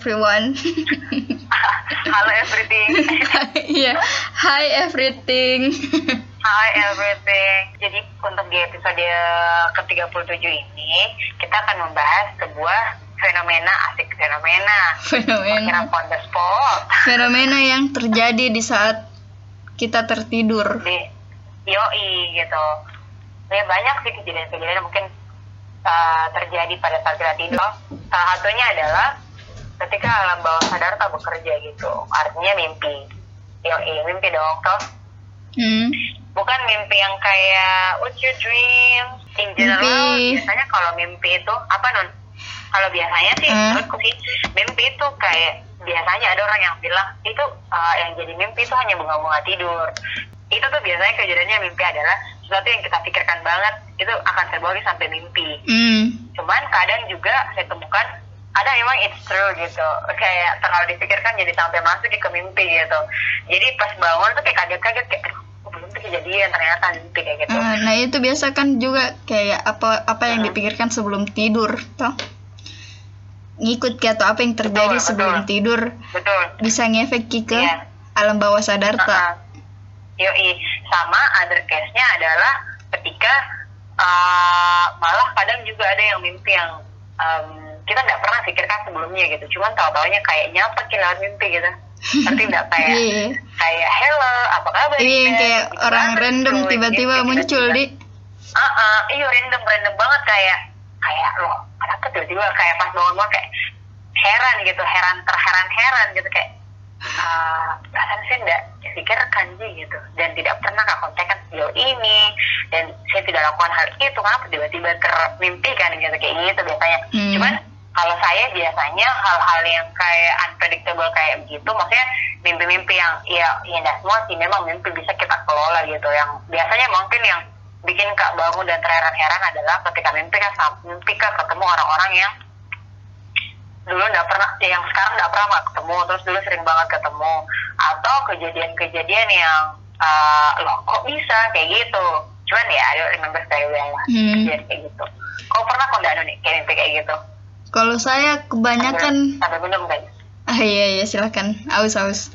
everyone. Halo everything. Iya, hi everything. Hi everything. Jadi untuk di episode ke-37 ini kita akan membahas sebuah fenomena asik fenomena. Fenomena. On the spot. Fenomena yang terjadi di saat kita tertidur. Di yoi gitu. Ya banyak sih kejadian-kejadian mungkin uh, terjadi pada saat kita tidur. Salah satunya adalah ketika alam bawah sadar tak bekerja gitu. Artinya mimpi. Yoi, mimpi dong toh. Hmm. bukan mimpi yang kayak what you dream in general Mimpi. biasanya kalau mimpi itu apa non kalau biasanya sih Hmm. menurutku sih mimpi itu kayak biasanya ada orang yang bilang itu uh, yang jadi mimpi itu hanya bunga-bunga tidur itu tuh biasanya kejadiannya mimpi adalah sesuatu yang kita pikirkan banget itu akan terbawa sampai mimpi Hmm. cuman kadang juga saya temukan ada memang it's true gitu kayak terlalu dipikirkan jadi sampai masuk ke mimpi gitu jadi pas bangun tuh kayak kaget-kaget kayak "Aduh, kok belum tuh kejadian ternyata mimpi kayak gitu Ah, nah itu biasa kan juga kayak apa apa yang Hmm. dipikirkan sebelum tidur, toh? Ngikut ke atau apa yang terjadi Betul, sebelum betul. tidur betul bisa ngefek ke Iya. alam bawah sadar tak? Uh-uh. Yoi, sama other case-nya adalah ketika uh, malah kadang juga ada yang mimpi yang um, kita nggak pernah pikirkan sebelumnya gitu, cuman tahu-taunya kayak nyapa kita lewat mimpi gitu. Nanti nggak kayak Iya. kayak hello, apa kabar? Iya, yang Ida?" kayak Gitu orang random gitu. tiba-tiba Jadi muncul di Ah, ah, iya random random banget kayak kayak loh kenapa tiba-tiba kayak pas bangun bangun kayak heran gitu heran terheran-heran gitu kayak ah perasaan saya tidak pikirkan sih gitu dan tidak pernah kak kontekan sejauh ini dan saya tidak lakukan hal itu kenapa tiba-tiba termimpikan gitu kayak gitu biasanya Hmm. cuman kalau saya biasanya hal-hal yang kayak unpredictable kayak begitu maksudnya mimpi-mimpi yang ya ya nggak semua sih memang mimpi bisa kita kelola gitu. Yang biasanya mungkin yang bikin kak bangun dan terheran-heran adalah ketika mimpi kan mimpi kak ketemu orang-orang yang dulu nggak pernah ya yang sekarang nggak pernah nggak ketemu terus dulu sering banget ketemu. Atau kejadian-kejadian yang uh, loh kok bisa kayak gitu? Cuman ya I don't remember very well lah Hmm. kejadian kayak gitu. Kau pernah kok nggak nih kayak mimpi kayak gitu Kalau saya kebanyakan sampai minum guys ah iya iya silakan aus aus.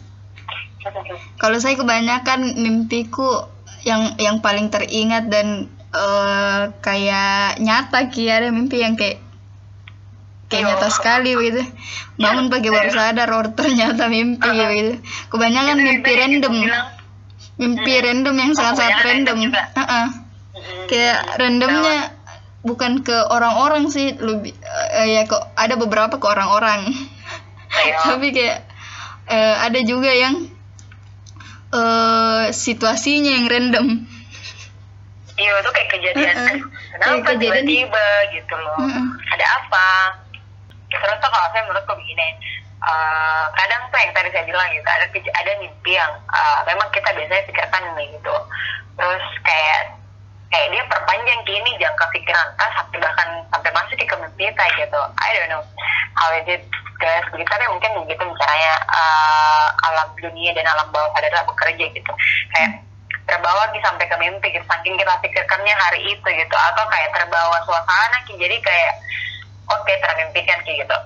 Kalau saya kebanyakan mimpiku yang yang paling teringat dan eh, kayak nyata ki ada mimpi yang kayak kayak nyata sekali gitu. Bangun pagi baru sadar oh ternyata mimpi Uh-huh. gitu. Kebanyakan mimpi random. Mimpi Hmm. random yang sangat-sangat random. Heeh. "Mm-mm, Kayak randomnya bukan ke orang-orang sih, lebih eh, ya kok ada beberapa ke orang-orang. Ayo. Tapi kayak eh, ada juga yang eh situasinya yang random. Iya itu kayak kejadian Heeh. aduh, kenapa tiba-tiba gitu loh Heeh. ada apa terus tuh kalau saya menurutku begini eh, kadang tuh yang tadi saya bilang gitu ada ada mimpi yang eh, memang kita biasanya pikirkan gitu terus kayak kayak dia perpanjang ke ini jangka pikiran kan sampai bahkan sampai masuk mimpi kita gitu. I don't know how is it guys. Begitu tapi mungkin begitu misalnya eh, alam dunia dan alam bawah sadar bekerja gitu. Kayak terbawa Ki, sampai ke mimpi gitu saking kita pikirkannya hari itu gitu. Atau kayak terbawa suasana jadi kayak oke termimpikan Ki, gitu.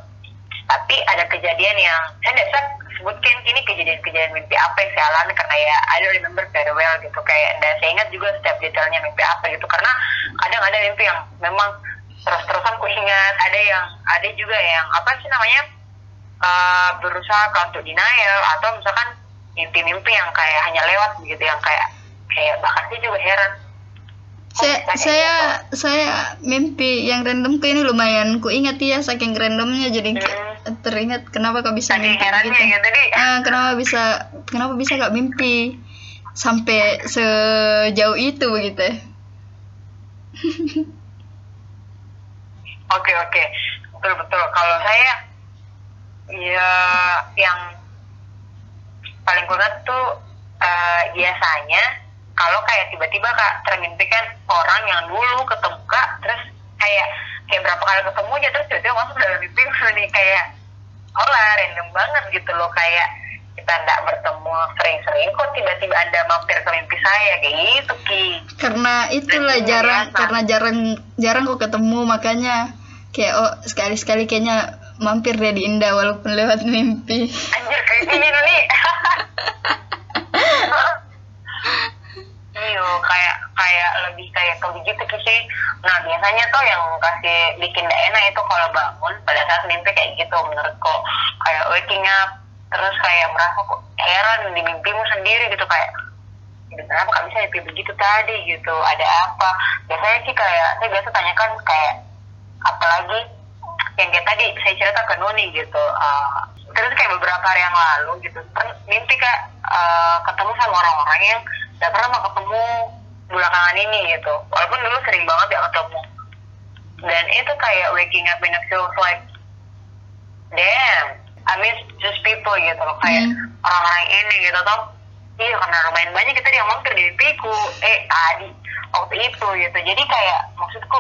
Tapi ada kejadian yang saya tidak bisa sebutkan ini kejadian-kejadian mimpi apa yang saya alami karena ya I don't remember very well gitu kayak dan saya ingat juga setiap detailnya mimpi apa gitu karena kadang ada mimpi yang memang terus-terusan ku ingat ada yang ada juga yang apa sih namanya eh, berusaha untuk denial atau misalkan mimpi-mimpi yang kayak hanya lewat begitu yang kayak kayak bahkan saya juga heran Saya kayak saya gitu? saya mimpi yang random ke ini lumayan ku ingat ya saking randomnya jadi kayak Hmm. Teringat kenapa kok bisa mimpi herannya gitu. nih Ah, kenapa bisa kenapa bisa gak mimpi sampai sejauh itu begitu ya? Oke oke betul betul. Kalau saya ya yang paling kuat tuh eh, biasanya kalau kayak tiba-tiba kak termimpikan orang yang dulu ketemu kak terus kayak kayak berapa kali ketemu aja terus tiba-tiba masuk dalam mimpi nih kayak oh lah random banget gitu loh kayak kita nggak bertemu sering-sering kok tiba-tiba anda mampir ke mimpi saya kayak gitu ki. Karena itulah Itu jarang biasa. karena jarang jarang kok ketemu makanya kayak oh sekali-sekali kayaknya mampir deh di Indah walaupun lewat mimpi. Anjir kayak gini nih Iyo, kayak kayak lebih kayak ke begitu sih. Nah biasanya tuh yang kasih bikin gak enak itu kalau bangun pada saat mimpi kayak gitu menurutku kayak waking up terus kayak merasa kok heran di mimpimu sendiri gitu kayak "Ini kenapa kak bisa mimpi begitu tadi? Gitu ada apa? Biasanya sih kayak saya biasa tanyakan kayak apalagi yang kayak tadi saya cerita ke Nuni gitu uh, terus kayak beberapa hari yang lalu gitu mimpi kak uh, ketemu sama orang-orang yang gak pernah mau ketemu belakangan ini gitu. Walaupun dulu sering banget ya ketemu. Dan itu kayak waking up in a feels like damn I miss just people gitu. Loh kayak Hmm. orang-orang ini gitu. Toh iya karena lumayan banyak kita yang mampir di mimpiku eh tadi waktu itu gitu. Jadi kayak maksudku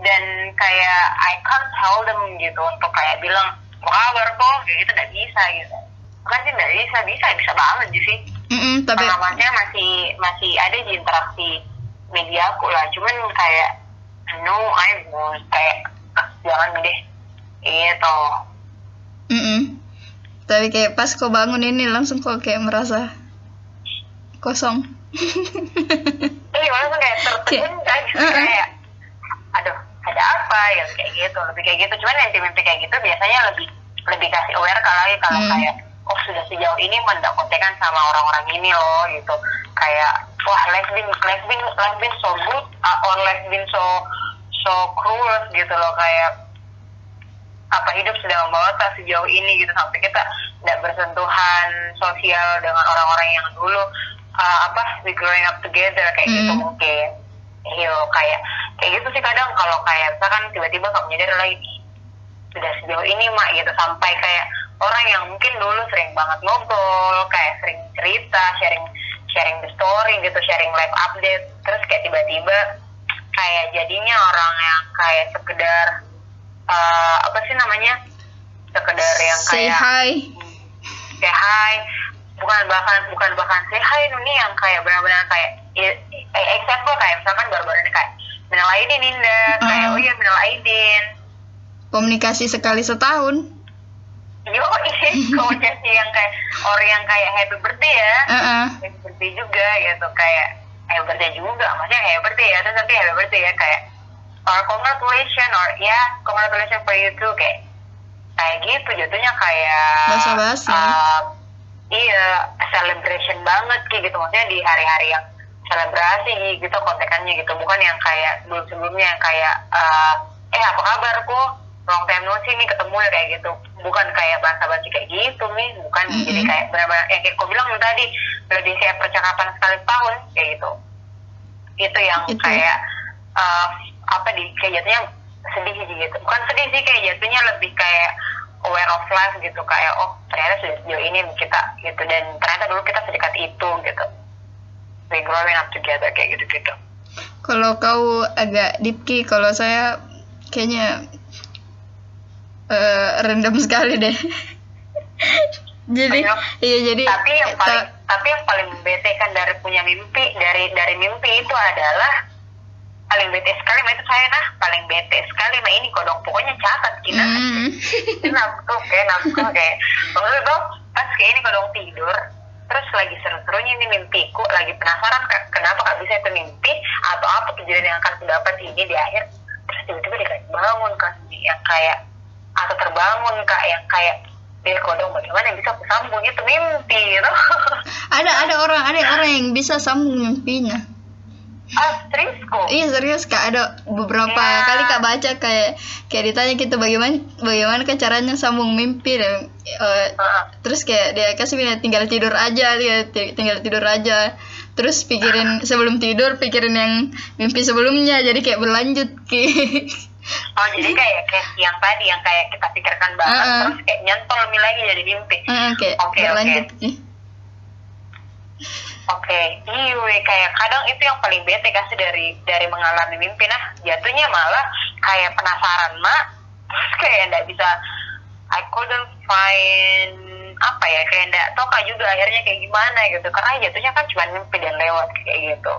dan kayak I can't tell them gitu untuk kayak bilang apa kabar kok? Kayak gitu nggak bisa gitu. Kan sih nggak bisa bisa bisa banget sih. Mm-mm, tapi karena maksudnya masih masih ada di interaksi media aku lah. Cuman kayak no I won't. Kayak "Ah, jangan deh. Gitu mm-mm. tapi kayak pas kau bangun ini langsung kok kayak merasa kosong. Iya langsung kayak tertegun kan? Uh-uh. kayak aduh ada apa? Ya kayak gitu lebih kayak gitu. Cuman mimpi-mimpi kayak gitu biasanya lebih lebih kasih aware kalau kalau Hmm. kayak oh sudah sejauh ini mendak kontekan sama orang-orang ini loh gitu. Kayak wah life been life been life been so good uh, or life been so so cruel gitu loh. Kayak apa hidup sudah membawa tak sejauh ini gitu. Sampai kita tidak bersentuhan sosial dengan orang-orang yang dulu uh, apa we growing up together kayak gitu Hmm. mungkin. Iyo kayak kayak gitu sih kadang. Kalau kayak misalkan tiba-tiba kamu nyadar lagi sudah sejauh ini mak gitu. Sampai kayak orang yang mungkin dulu sering banget ngobrol kayak sering cerita sharing sharing the story gitu sharing live update. Terus kayak tiba-tiba kayak jadinya orang yang kayak sekedar eh, apa sih namanya? Sekedar yang say kayak hi. Say hi. Bukan bahkan bukan bahkan say hi Nuni yang kayak benar-benar kayak i- eh, example kayak misalkan baru-baru ini kayak minal aidin Ninda kayak Mm. oh iya minal aidin. Komunikasi sekali setahun. ini komunikasi yang kayak orang yang kayak happy birthday ya Uh-uh. happy birthday juga gitu kayak happy birthday juga maksudnya happy birthday ya terus nanti happy birthday ya kayak or congratulations or ya congratulations for you too kayak kayak gitu jatuhnya kayak Basa-basi. uh, iya celebration banget kayak gitu maksudnya di hari-hari yang selebrasi gitu kontekannya gitu bukan yang kayak sebelum sebelumnya yang kayak uh, eh apa kabar kok long time no see nih ketemu ya kayak gitu bukan kayak bahasa basi kayak gitu nih bukan. Mm-mm. jadi kayak benar-benar yang kayak kau bilang tadi lebih kayak percakapan sekali tahun kayak gitu. Itu yang Itu. kayak uh, apa di kayak jatuhnya sedih gitu. Bukan sedih sih kayak jatuhnya lebih kayak aware of life gitu. Kayak oh ternyata sejauh ini kita gitu. Dan ternyata dulu kita sedekat itu gitu. We growing up together kayak gitu gitu Kalau kau agak deep key, kalau saya kayaknya eh random sekali deh. jadi, iya jadi tapi yang eh, paling ta- tapi yang paling bete kan dari punya mimpi dari dari mimpi itu adalah paling bete sekali mah itu saya nah paling bete sekali mah ini kodong pokoknya catat kita ini nafsu kayak nafsu kayak maksudnya tuh pas kayak ini kodong tidur terus lagi seru-serunya ini mimpiku lagi penasaran ke- kenapa kak bisa itu mimpi? Atau apa kejadian yang akan aku dapat ini di akhir? Terus tiba-tiba dia kayak bangun kan yang kayak atau terbangun kak yang kayak dia kodong bagaimana bisa aku sambung? Itu mimpi gitu ada ada orang ada orang yang bisa sambung mimpinya. ah serius kok? Iya serius kak. Ada beberapa Ya. kali kak baca kayak kayak ditanya kita bagaimana bagaimana kan caranya sambung mimpi? Dan eh, Heeh. terus kayak dia kasih bilang tinggal tidur aja dia ti- tinggal tidur aja. Terus pikirin sebelum tidur pikirin yang mimpi sebelumnya jadi kayak berlanjut ki Oh jadi kayak kayak yang tadi yang kayak kita pikirkan banget Uh-uh. terus kayak nyantol lagi jadi mimpi. Oke, berlanjut ki Oke, iya kayak kadang itu yang paling bete kasih dari dari mengalami mimpi. Nah jatuhnya malah kayak penasaran mak. Terus kayak nggak bisa I couldn't find apa ya kayak nggak kak juga akhirnya kayak gimana gitu. Karena jatuhnya kan cuma mimpi dan lewat kayak gitu.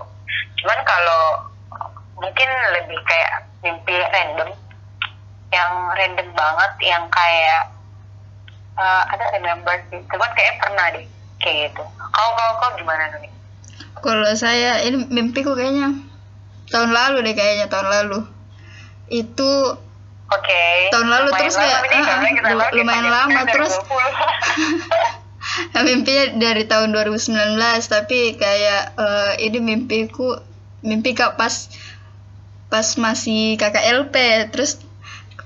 Cuman kalau mungkin lebih kayak mimpi random yang random banget yang kayak uh, ada remember sih. Cuman kayak pernah deh kayak gitu. Kau kau kau gimana nih? Kalau saya ini mimpiku kayaknya tahun lalu deh kayaknya tahun lalu. Itu Oke. Okay. Tahun lalu lumayan terus kayak uh, lumayan lama terus. mimpinya dari tahun 2019 tapi kayak uh, ini mimpiku mimpi kak pas pas masih KKLP terus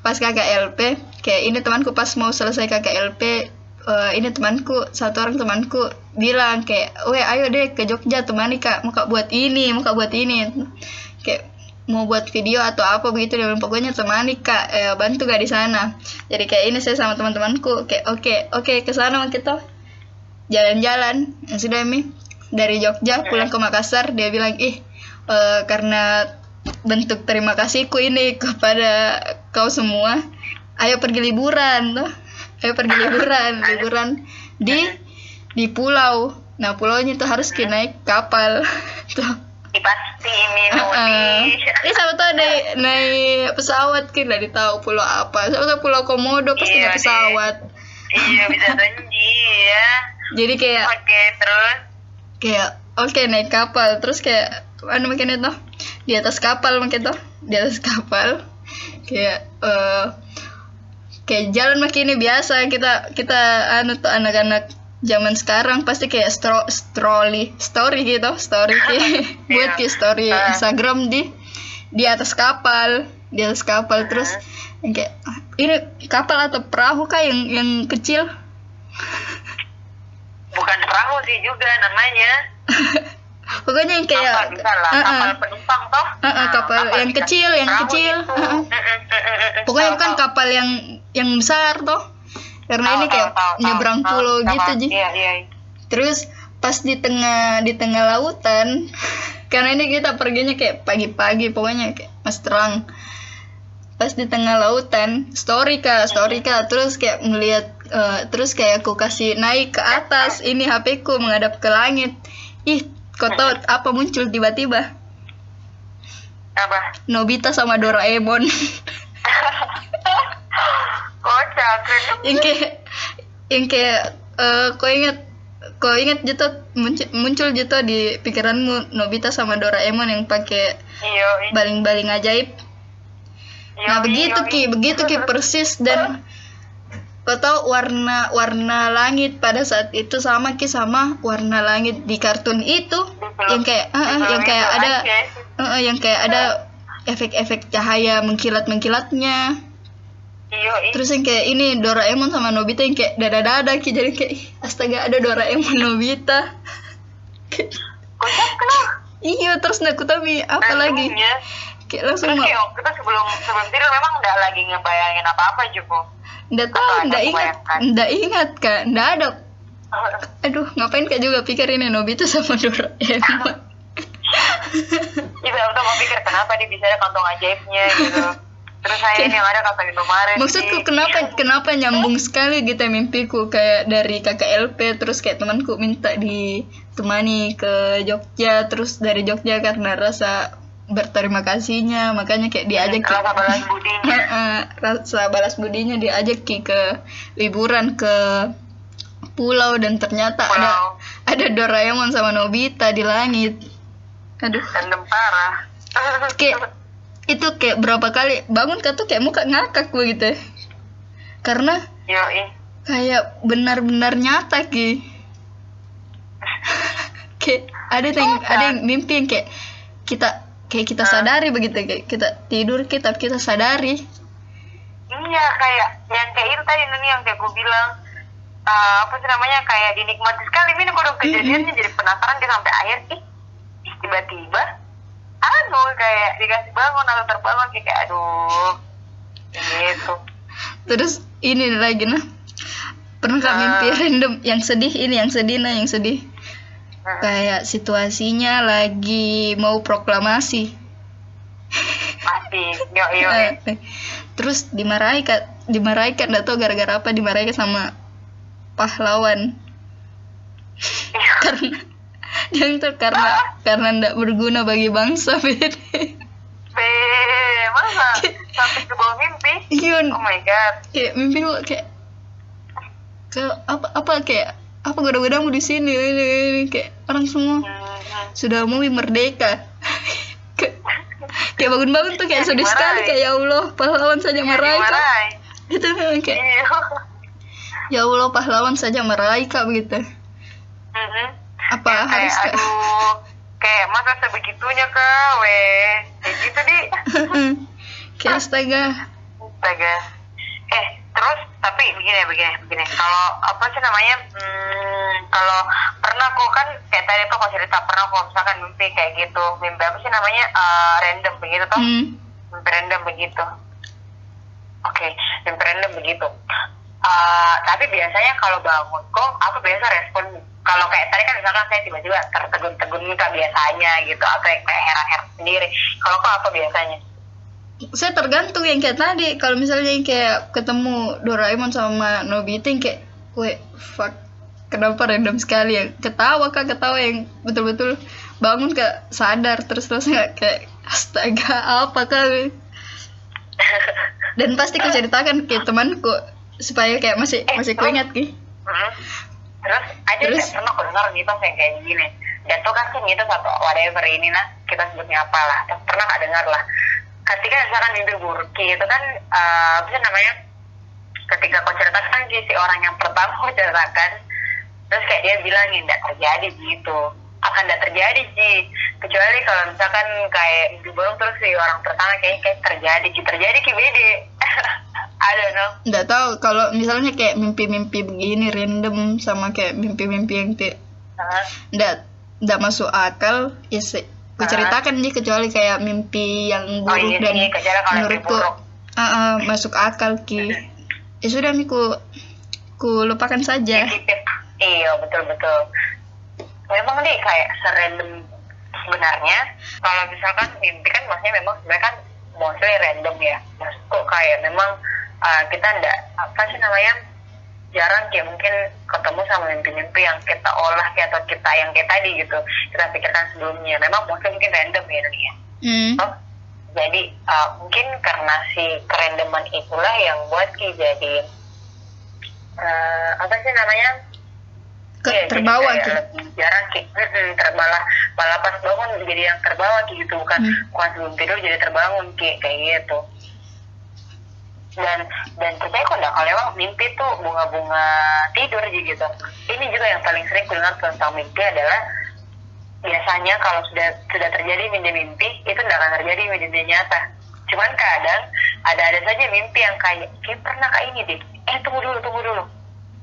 pas KKLP kayak ini temanku pas mau selesai KKLP uh, eh, ini temanku satu orang temanku bilang kayak weh ayo deh ke Jogja temani kak. Mau kak buat ini mau kak buat ini. Kayak mau buat video atau apa begitu dan pokoknya temani kak. Eh, bantu gak di sana. Jadi kayak ini saya sama teman-temanku kayak oke okay, oke okay, ke sana kita. Jalan-jalan. Yang sudah mi. Dari Jogja pulang ke Makassar dia bilang ih uh, karena bentuk terima kasihku ini kepada kau semua. Ayo pergi liburan tuh ayo pergi liburan liburan di di pulau. Nah pulaunya tuh harus kita naik kapal tuh pasti minum uh, uh. ini sama tuh naik naik pesawat kita dari tahu pulau apa. Sama tuh pulau komodo pasti iya, naik pesawat. Iya bisa janji ya. Jadi kayak oke okay, terus? kayak oke okay, naik kapal. Terus kayak anu makin itu di atas kapal makin tuh di atas kapal. Kayak uh, kayak jalan makin ini biasa. Kita kita anu tuh anak-anak zaman sekarang pasti kayak stro story story gitu story kayak buat kayak story uh. Instagram di di atas kapal di atas kapal. Uh. terus kayak ini kapal atau perahu kah yang yang kecil? Bukan perahu sih juga namanya pokoknya yang kayak kapal lah uh -uh. kapal penumpang toh. Uh -uh, kapal nah, yang kecil yang kecil. uh -uh. pokoknya bukan kapal yang yang besar toh. Karena ini kayak nyebrang pulau gitu ji. iya, iya. terus pas di tengah di tengah lautan karena ini kita perginya kayak pagi-pagi pokoknya kayak mas terang. Pas di tengah lautan story kak story kak. Terus kayak melihat uh, terus kayak aku kasih naik ke atas ini HP ku menghadap ke langit. Ih kau tahu apa muncul tiba-tiba? Apa? Nobita sama Doraemon kocak yang kayak yang kayak uh, kau ingat kau ingat gitu muncul, muncul gitu di pikiranmu Nobita sama Doraemon yang pakai baling-baling ajaib. Nah begitu ki begitu ki persis dan kau tahu warna warna langit pada saat itu sama ki sama warna langit di kartun itu. Yang kayak uh, uh, yang kayak ada uh, uh, yang kayak ada efek-efek cahaya mengkilat mengkilatnya Terus yang kayak ini Doraemon sama Nobita yang kayak dada dada ki jadi kayak astaga ada Doraemon Nobita. Iya terus Nakutami apa lagi? kayak langsung Terus kayak kita sebelum sebelum tidur memang nggak lagi ngebayangin apa-apa juga nggak tahu nggak ingat. nggak ingat kak. Nggak ada. Aduh ngapain kak juga pikir ini Nobita sama Doraemon Iya udah mau pikir kenapa dia bisa ada kantong ajaibnya gitu. Terus saya ini yang ada kata Indomaret maksudku kenapa kenapa nyambung sekali gitu mimpiku kayak dari kakak LP terus kayak temanku minta ditemani ke Jogja terus dari Jogja karena rasa berterima kasihnya. Makanya kayak diajak rasa balas budinya. Rasa balas budinya diajak ki ke liburan ke pulau dan ternyata pulau. ada ada Doraemon sama Nobita di langit. Aduh. Random parah. Kayak itu kayak berapa kali bangun kan tuh kayak muka ngakak gue gitu karena Yoi. kayak benar-benar nyata ki. Kayak ada yang ada yang mimpi yang kayak kita kayak kita sadari begitu kayak kita tidur kita kita sadari. Iya kayak yang kayak itu tadi nih yang kayak gue bilang uh, apa sih namanya kayak dinikmati sekali. Ini kalau kejadiannya jadi penasaran dia sampai akhir ih tiba-tiba anu kayak dikasih bangun atau terbangun kayak aduh gitu. Terus ini lagi nah. Pernah uh, mimpi random yang sedih ini yang sedih nah yang sedih kayak situasinya lagi mau proklamasi. Pasti. Yo yo terus dimarahi kan dimarahi kan nggak tahu gara-gara apa dimarahi sama pahlawan. Karena yang itu karena karena ndak berguna bagi bangsa bede be masa? Sampai ke bawah mimpi? Iya. Oh my god. Kayak mimpi gue kayak ke apa apa kayak apa goda-godamu di sini? Ini, ini, kayak orang semua Hmm, sudah mau merdeka. Kayak- kayak bangun-bangun tuh kayak sedih sekali. kayak ya Allah pahlawan saja meraih gitu kayak iya. Ya Allah pahlawan saja meraih begitu. Mhm. apa kayak harus kak? Aduh kayak masa sebegitunya kak weh. Kayak gitu di kayak astaga. Astaga. Eh tapi begini begini begini. Kalau apa sih namanya hmm, kalau pernah kok kan kayak tadi tuh kau cerita pernah kok misalkan mimpi kayak gitu. Mimpi apa sih namanya Eh, random begitu tuh hmm. mimpi random begitu. Oke mimpi random begitu. Eh, tapi biasanya kalau bangun kok aku biasa respon kalau kayak tadi kan misalkan saya tiba-tiba tertegun-tegun muka biasanya gitu atau yang kayak heran-heran sendiri. Kalau kok apa biasanya saya tergantung yang kayak tadi kalau misalnya yang kayak ketemu Doraemon sama Nobita yang kayak weh fuck kenapa random sekali ya ketawa kak ketawa yang betul-betul bangun kak sadar terus terus nggak kayak astaga apa kak dan pasti aku ceritakan ke temanku supaya kayak masih masih kuingat ki Hmm. Terus ada Terus? pernah dengar mitos yang kayak gini. Dan tuh kan sih mitos atau whatever ini nah kita sebutnya apa lah. Terus pernah nggak dengar lah. Ketika misalkan mimpi buruk itu kan eh, apa sih namanya? Ketika kau ceritakan si orang yang pertama kau ceritakan, terus kayak dia bilang tidak terjadi gitu. Akan tidak terjadi sih. Kecuali kalau misalkan kayak mimpi buruk terus si orang pertama kayaknya kayak terjadi Ki, terjadi Ki bede. I don't know. nggak tahu kalau misalnya kayak mimpi-mimpi begini random sama kayak mimpi-mimpi yang kayak nggak nggak masuk akal ya ku Ah. ceritakan nih kecuali kayak mimpi yang Oh buruk iya dan mimpi menurutku buruk. ah, ah, masuk akal ki ya sudah mi ku lupakan saja Titip. Iya betul betul. Memang deh kayak serandom sebenarnya. Kalau misalkan mimpi kan maksudnya memang sebenarnya kan mostly random ya. Maksudku kayak memang uh, kita ndak apa sih namanya jarang kayak mungkin ketemu sama mimpi-mimpi yang kita olah kayak atau kita yang kayak tadi gitu kita pikirkan sebelumnya. Memang mostly mungkin random ya ya. hmm. Oh, jadi uh, mungkin karena si kerandoman itulah yang buat Ki jadi uh, apa sih namanya Ke- jadi terbawa ki lebih jarang Ki Mm-mm, terbalah malah pas bangun jadi yang terbawa Ki gitu bukan Hmm. bukan sebelum tidur jadi terbangun Ki kayak gitu dan dan percaya kok enggak kalau emang mimpi tuh bunga-bunga tidur aja gitu. Ini juga yang paling sering kudengar tentang mimpi adalah biasanya kalau sudah sudah terjadi mimpi-mimpi itu tidak akan terjadi di dunia nyata. Cuman kadang ada-ada saja mimpi yang kayak kayak pernah kayak ini deh eh tunggu dulu tunggu dulu.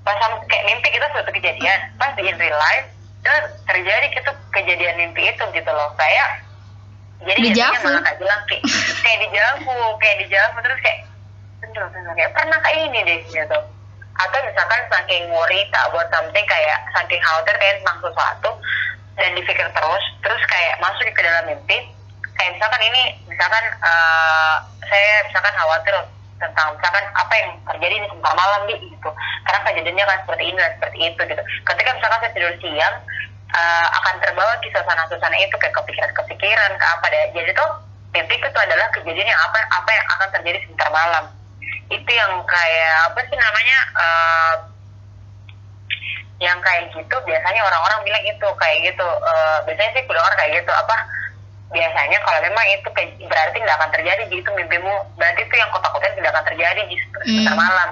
Pas sam- kayak mimpi kita suatu kejadian pas di in real life itu terjadi gitu kejadian mimpi itu gitu loh. Kayak jadi Di biasanya malah bilang kayak kayak di Javu kayak di Javu terus kayak bener kayak pernah kayak ini deh gitu atau misalkan saking worry tak buat something kayak saking khawatir kayak tentang sesuatu dan dipikir terus terus kayak masuk ke dalam mimpi kayak misalkan ini misalkan eh, saya misalkan khawatir tentang misalkan apa yang terjadi di sebentar malam nih gitu. Karena kejadiannya kan seperti ini dan seperti itu gitu. Ketika misalkan saya tidur siang eh, akan terbawa ke suasana-suasana itu kayak kepikiran-kepikiran ke apa deh. Jadi tuh mimpi itu adalah kejadian yang apa apa yang akan terjadi sebentar malam itu yang kayak apa sih namanya eh, yang kayak gitu biasanya orang-orang bilang itu kayak gitu. Eh, biasanya sih orang kayak gitu. Apa? Biasanya kalau memang itu berarti tidak akan terjadi gitu mimpimu. Berarti itu yang kotak-kotak tidak akan terjadi di sebentar Hmm. malam.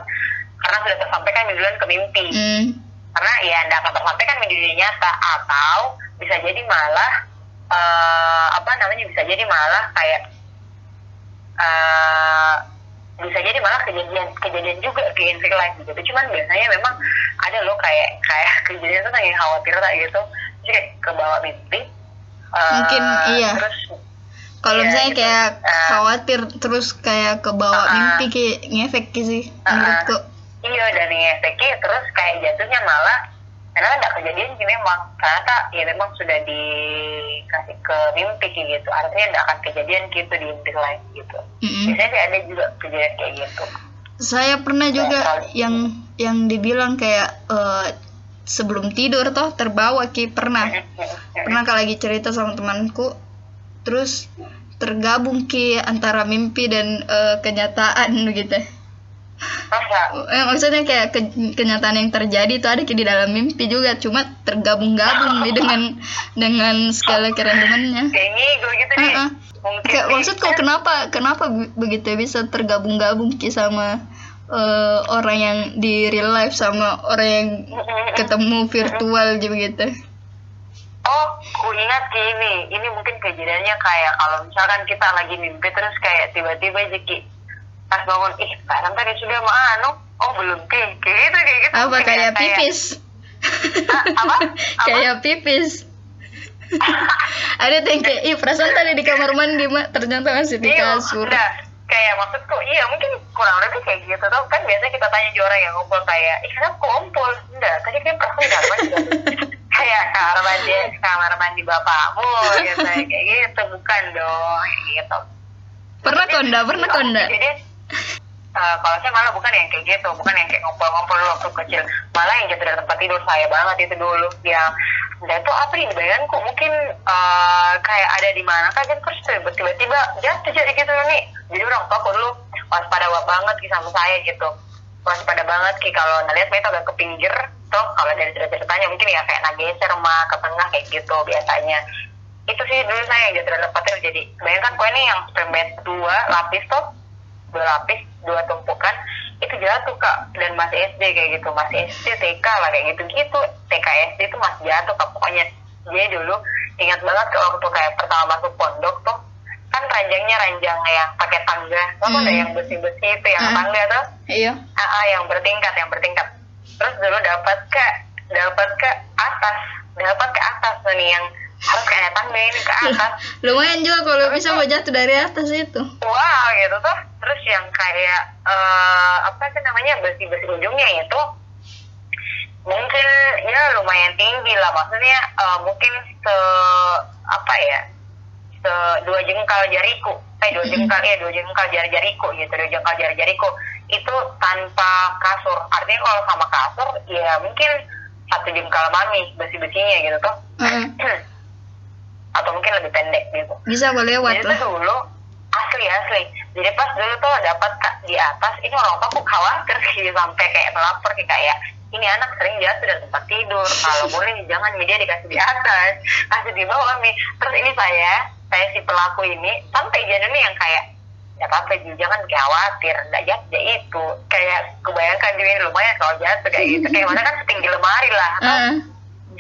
Karena sudah tersampaikan duluan ke mimpi. Hmm. karena ya tidak akan tersampaikan di dunia nyata. Atau bisa jadi malah eh, apa namanya bisa jadi malah kayak bisa jadi malah kejadian kejadian juga di in real life gitu cuman biasanya memang ada loh kayak kayak kejadian tuh yang khawatir tak gitu jadi kayak ke bawah mimpi eh, Mungkin iya. terus kalau Iya, misalnya gitu. kayak Eh. khawatir terus kayak ke bawah Ah. mimpi kayak ngefek sih Ah. menurutku iya dan ngefeknya terus kayak jatuhnya malah karena tidak kejadian sih memang. Ternyata ya memang sudah dikasih ke mimpi kayak gitu. Artinya tidak akan kejadian gitu di mimpi lain gitu. Mm-mm. biasanya sih ada juga kejadian kayak gitu. Saya pernah juga terlalu. yang yang dibilang kayak eh, sebelum tidur toh terbawa ki. Pernah. Pernah kalau lagi cerita sama temanku. Terus tergabung ki antara mimpi dan eh, kenyataan masa eh, maksudnya kayak ke- kenyataan yang terjadi itu ada di dalam mimpi juga cuma tergabung-gabung nih dengan dengan segala kerandomannya kayak ngigo gitu nih Heeh. mungkin Kayak nih, maksudku kenapa kenapa be- begitu bisa tergabung-gabung ki sama eh, orang yang di real life sama orang yang ketemu virtual juga gitu. Oh, ku ingat ki ini. Ini mungkin kejadiannya kayak kalau misalkan kita lagi mimpi terus kayak tiba-tiba aja ki pas bangun, ih sekarang tadi sudah mau anu, oh belum ki, kayak gitu kayak gitu. Apa kayak ya, pipis? Ah, apa? Apa? kayak pipis. Ada yang kayak, ih perasaan tadi di kamar mandi mak ternyata masih di Iya, kasur. udah. Kayak maksudku, iya mungkin kurang lebih kayak gitu tuh. Kan biasanya kita tanya juga orang yang ngumpul kayak, ih kenapa kok ngumpul? Enggak, tadi kan perasaan di kamar kayak kamar mandi, kamar mandi bapakmu gitu. Kayak gitu, bukan dong. Kayak gitu. Pernah konda, pernah konda. Jadi eh, kalau saya malah bukan yang kayak gitu, bukan yang kayak ngumpul-ngumpul waktu kecil. Malah yang jatuh dari tempat tidur saya banget itu dulu. Yang dan itu apa nih bayanganku mungkin eh, kayak ada di mana kan terus tiba-tiba jatuh jadi gitu nih. Jadi orang tua dulu waspada banget sama saya gitu. Waspada banget ki kalau ngeliat itu agak ke pinggir tuh kalau dari cerita-ceritanya mungkin ya kayak nageser mah ke tengah kayak gitu biasanya itu sih dulu saya yang jatuh dari tempat tidur jadi bayangkan kue ini yang bed dua lapis tuh dua lapis dua tumpukan itu jatuh kak. Dan masih SD kayak gitu. Masih SD TK lah kayak gitu gitu TK SD itu masih jatuh kak pokoknya. Dia dulu ingat banget ke waktu kayak pertama masuk pondok tuh kan ranjangnya ranjang yang pakai tangga. Apa Hmm. ada yang besi-besi itu yang Hmm. tangga tuh? Iya. ah, ah, yang bertingkat yang bertingkat. Terus dulu dapat ke dapat ke atas. Dapat ke atas tuh nih yang harus kayak tangga ini ke atas. Lumayan juga kalau bisa mau jatuh dari atas itu. wow gitu tuh. Terus yang kayak eh, apa sih namanya besi besi ujungnya itu mungkin ya lumayan tinggi lah. Maksudnya eh, mungkin se apa ya se dua jengkal jariku. Eh dua jengkal ya dua jengkal jari jariku gitu dua jengkal jari jariku. Itu tanpa kasur. Artinya kalau sama kasur ya mungkin satu jengkal mami besi besinya gitu tuh. Heeh. atau mungkin lebih pendek gitu. Bisa kok lewat jadi lah. tuh dulu asli asli. Jadi pas dulu tuh dapat di atas ini orang tua aku khawatir sih sampai kayak melapor kayak kayak ini anak sering jatuh dari tempat tidur kalau boleh jangan media dikasih di atas kasih di bawah mi terus ini saya saya si pelaku ini sampai jadi yang kayak ya apa Ji, jangan khawatir nggak jatuh ya itu. Kayak kebayangkan diri lumayan kalau jatuh kayak gitu. Kayak mana kan setinggi lemari lah Heeh.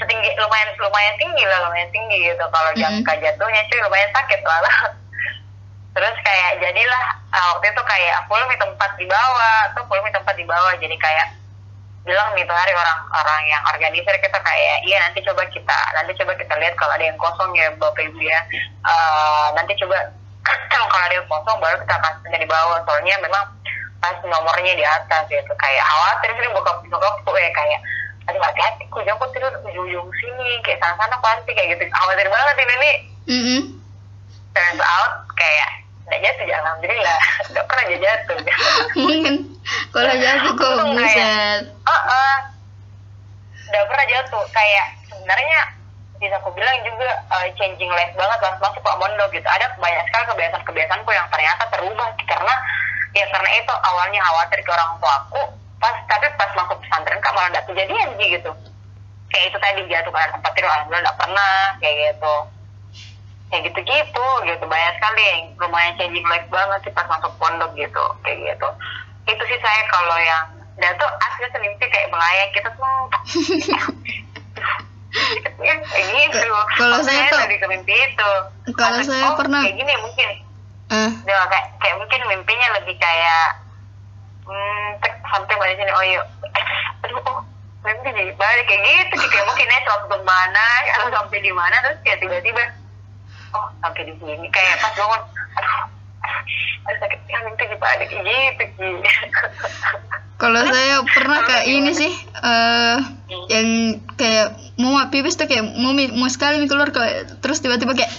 Setinggi lumayan lumayan tinggi lah lumayan tinggi gitu. Kalau jangka jatuhnya cuy lumayan sakit lah. Terus kayak jadilah ah, waktu itu kayak aku lebih tempat di bawah atau aku lebih tempat di bawah. Jadi kayak bilang nih tuh hari orang-orang yang organisir kita kayak iya nanti coba kita nanti coba kita lihat kalau ada yang kosong ya bapak ibu ya. Eh, nanti coba kalau ada yang kosong baru kita kasih di bawah. Soalnya memang pas nomornya di atas gitu. Kayak khawatir sih bokap bokapku ya kayak aduh hati-hati. Ku jangan kok tidur ujung-ujung sini? Kayak sana-sana pasti kayak gitu. Khawatir banget ini nih Mm-mm. turns out kayak nggak jatuh ya alhamdulillah. Nggak pernah aja jatuh. Mungkin. Kalau jatuh kok buset. oh, oh. nggak pernah jatuh. Kayak sebenarnya bisa aku bilang juga uh, changing life banget pas masuk Pak Mondo gitu. Ada banyak sekali kebiasaan-kebiasaanku yang ternyata terubah. Karena ya karena itu awalnya khawatir ke orang tua aku pas tapi pas masuk pesantren kak malah nggak kejadian sih gitu. Kayak itu tadi jatuh pada tempat tidur alhamdulillah nggak pernah kayak gitu. Kayak gitu-gitu gitu banyak sekali. Yang lumayan changing life banget sih pas masuk pondok gitu kayak gitu. Itu sih saya kalau yang dan tuh asli semimpi kayak melayang kita tuh gitu Kalau saya tuh- ke mimpi itu. Kalau saya oh, pernah- kayak gini mungkin. Ah, Dia kayak kayak mungkin mimpinya lebih kayak sampai pada sini oh yuk. Aduh oh mimpi jadi balik kayak gitu kayak mungkin ya suatu mana atau sampai di mana terus kayak tiba-tiba oh sampai di sini. Kayak pas bangun aduh aduh sakit. Ya mimpi dibalik gitu gitu Kalau saya pernah kayak ini sih, eh yang kayak mau pipis tuh kayak mau mau sekali keluar kayak terus tiba-tiba kayak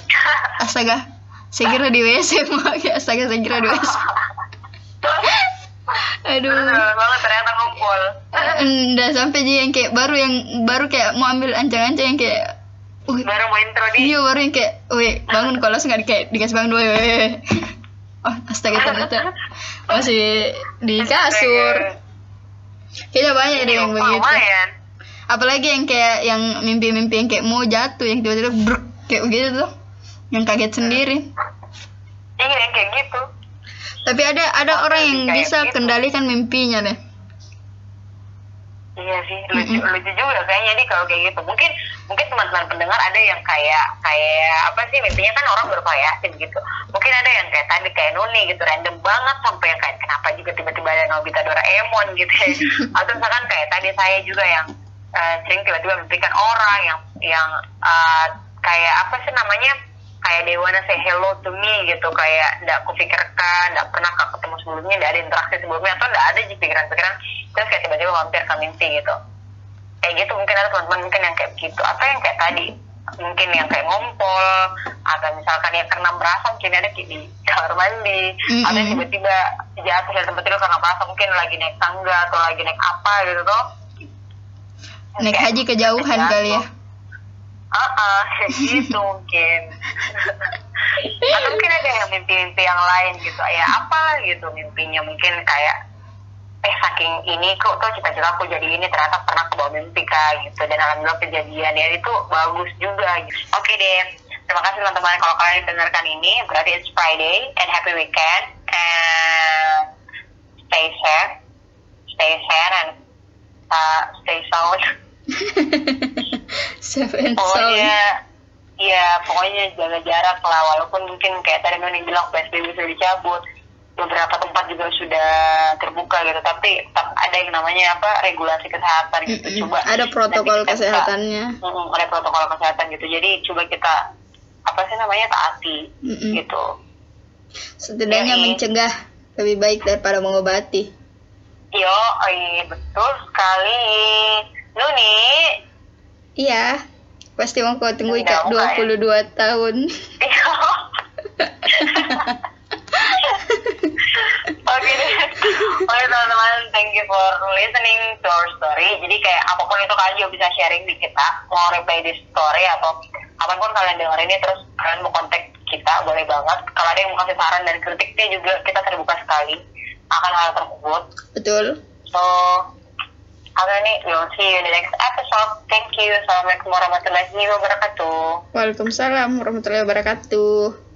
astaga, saya kira di WC mau kayak astaga saya kira di WC. Aduh. Bener banget ternyata ngumpul Nggak sampai jadi yang kayak baru yang baru kayak mau ambil ancang-ancang yang kayak Wih, baru mau intro di. Iya baru yang kayak wih bangun kalau langsung nggak kayak dikasih bangun dua weh oh astaga ternyata masih di kasur. Kayaknya banyak deh yang begitu. apalagi yang kayak yang mimpi-mimpi yang kayak mau jatuh yang tiba-tiba bruk kayak begitu tuh. Yang kaget sendiri. Iya yang kayak gitu tapi ada ada Apa orang yang bisa gitu? kendalikan mimpinya deh Iya sih, lucu, Mm-mm. lucu juga kayaknya jadi kalau kayak gitu. Mungkin mungkin teman-teman pendengar ada yang kayak kayak apa sih mimpinya kan orang bervariasi gitu. Mungkin ada yang kayak tadi kayak Nuni gitu, random banget sampai yang kayak kenapa juga tiba-tiba ada Nobita Doraemon gitu. ya. Atau misalkan kayak tadi saya juga yang eh, sering tiba-tiba mimpikan orang yang yang eh, kayak apa sih namanya kayak they wanna say hello to me gitu kayak tidak kupikirkan tidak pernah ketemu sebelumnya tidak ada interaksi sebelumnya atau tidak ada di pikiran-pikiran. Terus kayak tiba-tiba mampir ke mimpi gitu. Kayak gitu mungkin ada teman-teman mungkin yang kayak gitu. Atau yang kayak tadi mungkin yang kayak ngompol atau misalkan yang karena merasa mungkin ada kayak di kamar mandi. Mm-mm. atau tiba-tiba jatuh dari tempat tidur karena merasa mungkin lagi naik tangga atau lagi naik apa gitu tuh. Naik haji kejauhan kali ya. Ah, kayak gitu mungkin. Atau mungkin ada yang mimpi-mimpi yang lain gitu. Ya apa gitu mimpinya mungkin kayak eh saking ini kok tuh cita-cita aku jadi ini ternyata pernah ke bawah mimpi kak gitu dan alhamdulillah kejadian ya itu bagus juga gitu. Oke deh. Terima kasih teman-teman kalau kalian dengarkan ini berarti it's Friday and happy weekend and stay safe, stay sane and uh, stay sound. seven sound pokoknya ya pokoknya jaga jarak lah walaupun mungkin kayak tadi Nuni bilang PSBB sudah dicabut. Beberapa tempat juga sudah terbuka gitu tapi tetap ada yang namanya apa regulasi kesehatan gitu. Mm-mm. coba ada protokol kita kesehatannya. Mm-mm, ada protokol kesehatan gitu. Jadi coba kita apa sih namanya taati Mm-mm. gitu. Setidaknya Yoi. mencegah lebih baik daripada mengobati. Yo iya, betul sekali. Nuni iya pasti mau kau tunggu buka ya? 22 tahun Iya. Oke deh. Oke teman-teman, thank you for listening to our story. Jadi kayak apa pun itu kalian juga bisa sharing di kita. Mau reply di story atau apa pun kalian dengar ini terus kalian mau kontak kita boleh banget. Kalau ada yang mau kasih saran dan kritiknya juga kita terbuka sekali akan hal tersebut. betul So, nih, we'll see you in the next episode. Thank you. Assalamualaikum warahmatullahi wabarakatuh. Waalaikumsalam warahmatullahi wabarakatuh